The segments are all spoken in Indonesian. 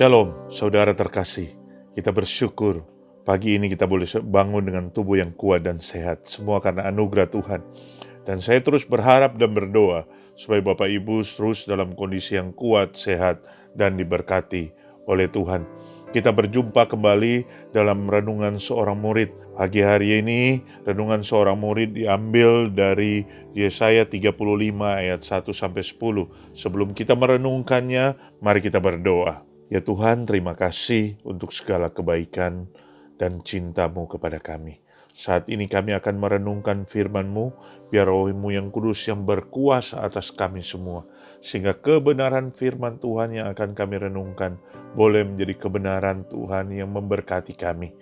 Shalom, saudara terkasih. Kita bersyukur pagi ini kita boleh bangun dengan tubuh yang kuat dan sehat. Semua karena anugerah Tuhan. Dan saya terus berharap dan berdoa supaya Bapak Ibu terus dalam kondisi yang kuat, sehat, dan diberkati oleh Tuhan. Kita berjumpa kembali dalam renungan seorang murid. Pagi hari ini, renungan seorang murid diambil dari Yesaya 35 ayat 1 sampai 10. Sebelum kita merenungkannya, mari kita berdoa. Ya Tuhan, terima kasih untuk segala kebaikan dan cintamu kepada kami. Saat ini kami akan merenungkan firman-Mu, biar rohmu yang kudus yang berkuasa atas kami semua, sehingga kebenaran firman Tuhan yang akan kami renungkan boleh menjadi kebenaran Tuhan yang memberkati kami.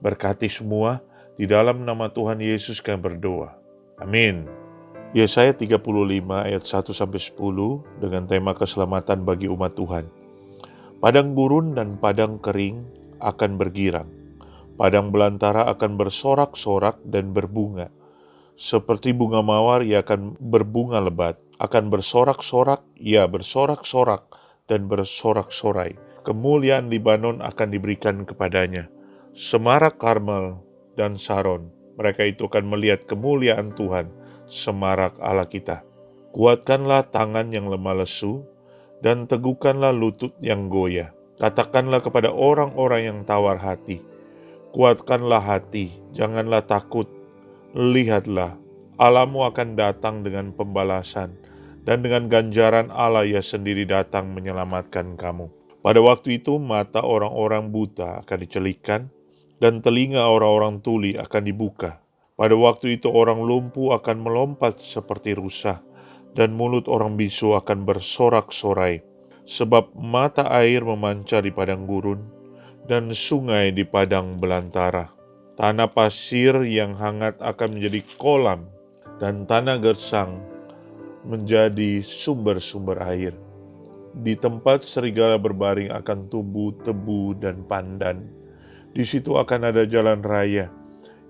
Berkati semua, di dalam nama Tuhan Yesus kami berdoa. Amin. Yesaya 35 ayat 1 sampai 10 dengan tema keselamatan bagi umat Tuhan. Padang gurun dan padang kering akan bergirang. Padang belantara akan bersorak-sorak dan berbunga. Seperti bunga mawar ia akan berbunga lebat, akan bersorak-sorak, ia bersorak-sorak dan bersorak-sorai. Kemuliaan Libanon akan diberikan kepadanya. Semarak Karmel dan Saron, mereka itu akan melihat kemuliaan Tuhan, semarak Allah kita. Kuatkanlah tangan yang lemah lesu, dan teguhkanlah lutut yang goyah. Katakanlah kepada orang-orang yang tawar hati, kuatkanlah hati, janganlah takut. Lihatlah, Allahmu akan datang dengan pembalasan, dan dengan ganjaran Allah ia sendiri datang menyelamatkan kamu. Pada waktu itu mata orang-orang buta akan dicelikan, dan telinga orang-orang tuli akan dibuka. Pada waktu itu orang lumpuh akan melompat seperti rusa, dan mulut orang bisu akan bersorak-sorai, sebab mata air memancar di padang gurun dan sungai di padang belantara. Tanah pasir yang hangat akan menjadi kolam, dan tanah gersang menjadi sumber-sumber air. Di tempat serigala berbaring akan tumbuh tebu dan pandan. Di situ akan ada jalan raya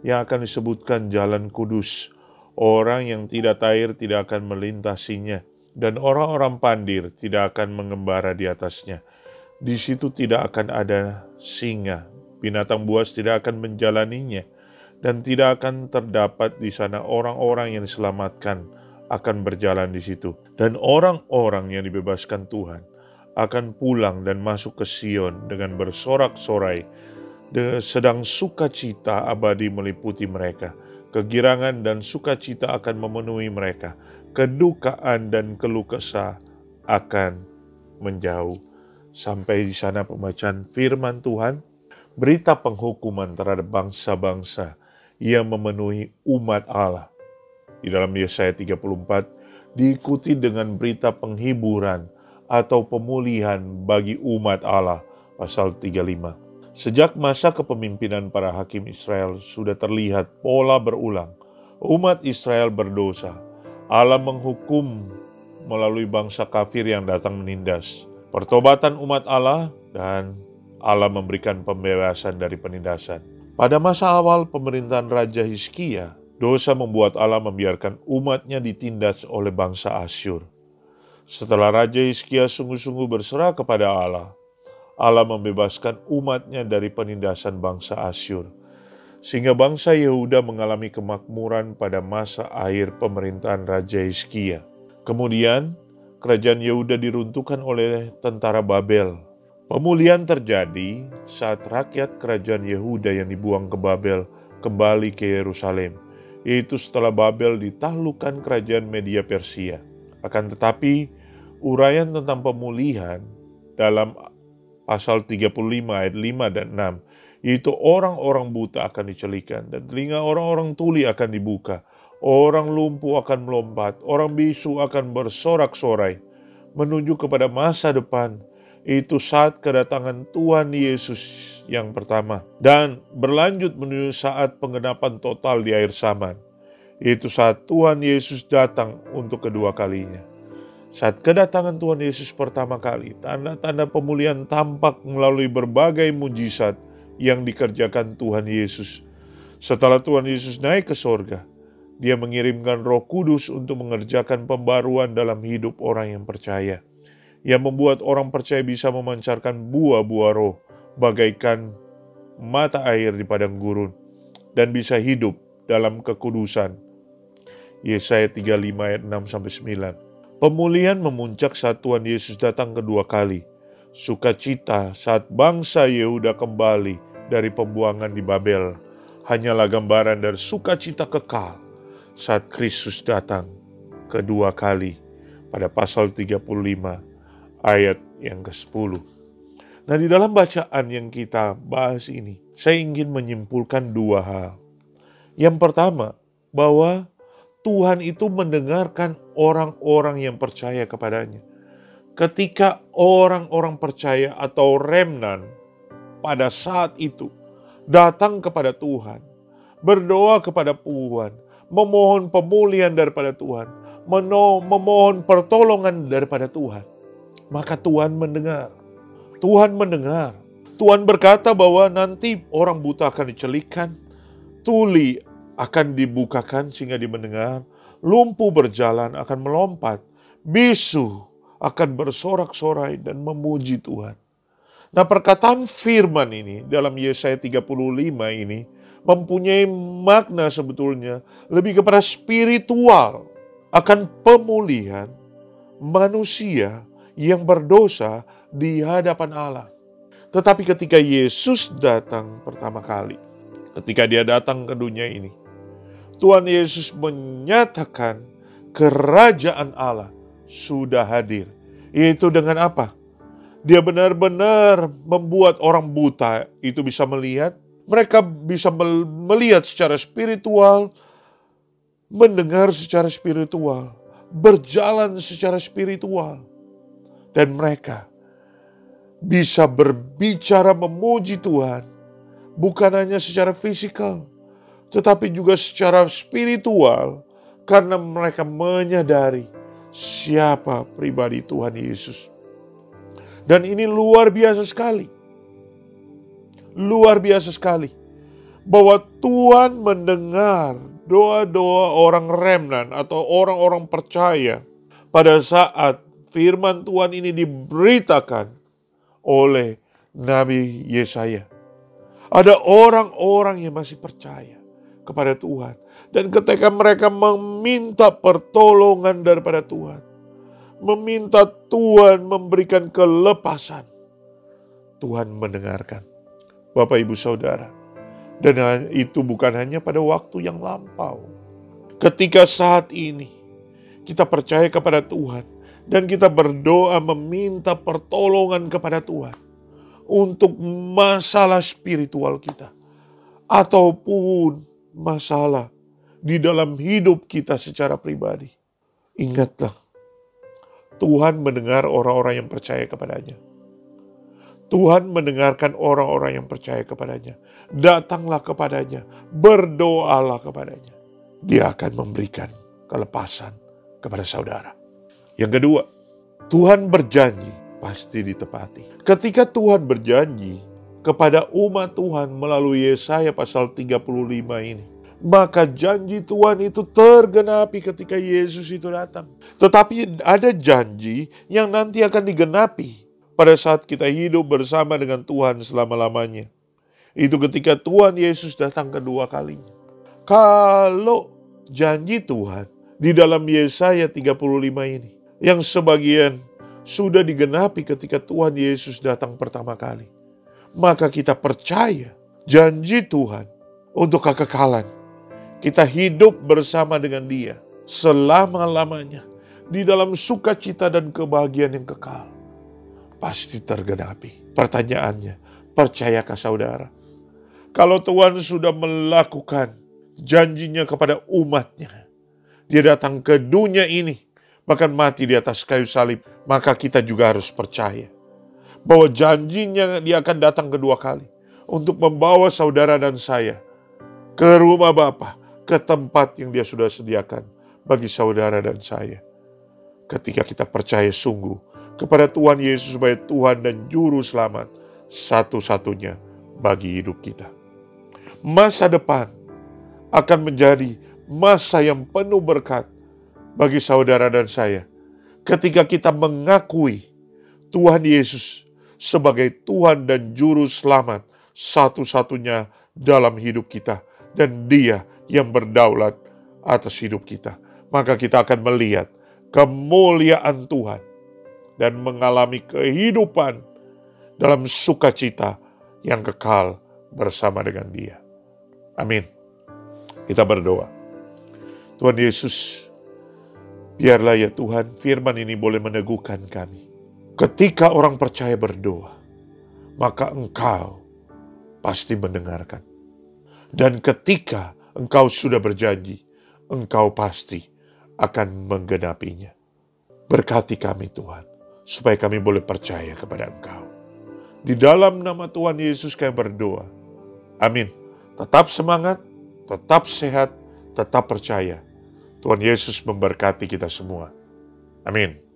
yang akan disebutkan jalan kudus Orang yang tidak air tidak akan melintasinya, dan orang-orang pandir tidak akan mengembara di atasnya. Di situ tidak akan ada singa, binatang buas tidak akan menjalaninya, dan tidak akan terdapat di sana orang-orang yang diselamatkan akan berjalan di situ. Dan orang-orang yang dibebaskan Tuhan akan pulang dan masuk ke Sion dengan bersorak-sorai, sedang sukacita abadi meliputi mereka Kegirangan dan sukacita akan memenuhi mereka. Kedukaan dan keluh kesah akan menjauh. Sampai di sana pembacaan firman Tuhan, berita penghukuman terhadap bangsa-bangsa yang memenuhi umat Allah. Di dalam Yesaya 34 diikuti dengan berita penghiburan atau pemulihan bagi umat Allah pasal 35. Sejak masa kepemimpinan para hakim Israel sudah terlihat pola berulang. Umat Israel berdosa. Allah menghukum melalui bangsa kafir yang datang menindas. Pertobatan umat Allah dan Allah memberikan pembebasan dari penindasan. Pada masa awal pemerintahan Raja Hizkia, dosa membuat Allah membiarkan umatnya ditindas oleh bangsa Asyur. Setelah Raja Hizkia sungguh-sungguh berserah kepada Allah, Allah membebaskan umatnya dari penindasan bangsa Asyur. Sehingga bangsa Yehuda mengalami kemakmuran pada masa akhir pemerintahan Raja Hizkia. Kemudian, kerajaan Yehuda diruntuhkan oleh tentara Babel. Pemulihan terjadi saat rakyat kerajaan Yehuda yang dibuang ke Babel kembali ke Yerusalem, yaitu setelah Babel ditaklukkan kerajaan Media Persia. Akan tetapi, uraian tentang pemulihan dalam pasal 35 ayat 5 dan 6 yaitu orang-orang buta akan dicelikan dan telinga orang-orang tuli akan dibuka. Orang lumpuh akan melompat orang bisu akan bersorak-sorai. Menuju kepada masa depan itu saat kedatangan Tuhan Yesus yang pertama. Dan berlanjut menuju saat penggenapan total di air zaman itu saat Tuhan Yesus datang untuk kedua kalinya saat kedatangan Tuhan Yesus pertama kali, tanda-tanda pemulihan tampak melalui berbagai mujizat yang dikerjakan Tuhan Yesus. Setelah Tuhan Yesus naik ke sorga, dia mengirimkan roh kudus untuk mengerjakan pembaruan dalam hidup orang yang percaya. yang membuat orang percaya bisa memancarkan buah-buah roh bagaikan mata air di padang gurun dan bisa hidup dalam kekudusan. Yesaya 35 ayat 6 sampai 9. Pemulihan memuncak saat Tuhan Yesus datang kedua kali. Sukacita saat bangsa Yehuda kembali dari pembuangan di Babel hanyalah gambaran dari sukacita kekal saat Kristus datang kedua kali pada pasal 35 ayat yang ke-10. Nah, di dalam bacaan yang kita bahas ini, saya ingin menyimpulkan dua hal. Yang pertama, bahwa Tuhan itu mendengarkan orang-orang yang percaya kepadanya. Ketika orang-orang percaya atau remnan pada saat itu datang kepada Tuhan, berdoa kepada Tuhan, memohon pemulihan daripada Tuhan, memohon pertolongan daripada Tuhan maka Tuhan mendengar. Tuhan mendengar. Tuhan berkata bahwa nanti orang buta akan dicelikan, tuli akan dibukakan sehingga dia mendengar, lumpuh berjalan akan melompat, bisu akan bersorak-sorai dan memuji Tuhan. Nah perkataan firman ini dalam Yesaya 35 ini mempunyai makna sebetulnya lebih kepada spiritual akan pemulihan manusia yang berdosa di hadapan Allah. Tetapi ketika Yesus datang pertama kali, ketika dia datang ke dunia ini, Tuhan Yesus menyatakan kerajaan Allah sudah hadir. Yaitu dengan apa? Dia benar-benar membuat orang buta itu bisa melihat. Mereka bisa melihat secara spiritual, mendengar secara spiritual, berjalan secara spiritual dan mereka bisa berbicara memuji Tuhan, bukan hanya secara fisikal, tetapi juga secara spiritual, karena mereka menyadari siapa pribadi Tuhan Yesus. Dan ini luar biasa sekali. Luar biasa sekali. Bahwa Tuhan mendengar doa-doa orang remnan atau orang-orang percaya pada saat firman Tuhan ini diberitakan oleh Nabi Yesaya. Ada orang-orang yang masih percaya kepada Tuhan. Dan ketika mereka meminta pertolongan daripada Tuhan, meminta Tuhan memberikan kelepasan, Tuhan mendengarkan. Bapak, ibu, saudara, dan itu bukan hanya pada waktu yang lampau. Ketika saat ini kita percaya kepada Tuhan, dan kita berdoa meminta pertolongan kepada Tuhan untuk masalah spiritual kita ataupun masalah di dalam hidup kita secara pribadi. Ingatlah, Tuhan mendengar orang-orang yang percaya kepadanya. Tuhan mendengarkan orang-orang yang percaya kepadanya. Datanglah kepadanya, berdoalah kepadanya. Dia akan memberikan kelepasan kepada saudara. Yang kedua, Tuhan berjanji pasti ditepati. Ketika Tuhan berjanji kepada umat Tuhan melalui Yesaya pasal 35 ini, maka janji Tuhan itu tergenapi ketika Yesus itu datang. Tetapi ada janji yang nanti akan digenapi pada saat kita hidup bersama dengan Tuhan selama-lamanya. Itu ketika Tuhan Yesus datang kedua kalinya. Kalau janji Tuhan di dalam Yesaya 35 ini yang sebagian sudah digenapi ketika Tuhan Yesus datang pertama kali. Maka kita percaya janji Tuhan untuk kekekalan. Kita hidup bersama dengan dia selama-lamanya di dalam sukacita dan kebahagiaan yang kekal. Pasti tergenapi. Pertanyaannya, percayakah saudara? Kalau Tuhan sudah melakukan janjinya kepada umatnya, dia datang ke dunia ini bahkan mati di atas kayu salib, maka kita juga harus percaya bahwa janjinya dia akan datang kedua kali untuk membawa saudara dan saya ke rumah Bapa, ke tempat yang dia sudah sediakan bagi saudara dan saya. Ketika kita percaya sungguh kepada Tuhan Yesus sebagai Tuhan dan Juru Selamat satu-satunya bagi hidup kita. Masa depan akan menjadi masa yang penuh berkat bagi saudara dan saya ketika kita mengakui Tuhan Yesus sebagai Tuhan dan Juru Selamat satu-satunya dalam hidup kita. Dan dia yang berdaulat atas hidup kita. Maka kita akan melihat kemuliaan Tuhan dan mengalami kehidupan dalam sukacita yang kekal bersama dengan Dia. Amin. Kita berdoa. Tuhan Yesus, biarlah ya Tuhan firman ini boleh meneguhkan kami. Ketika orang percaya berdoa, maka Engkau pasti mendengarkan. Dan ketika Engkau sudah berjanji, Engkau pasti akan menggenapinya. Berkati kami Tuhan, supaya kami boleh percaya kepada Engkau. Di dalam nama Tuhan Yesus kami berdoa. Amin. Tetap semangat, tetap sehat, tetap percaya. Tuhan Yesus memberkati kita semua. Amin.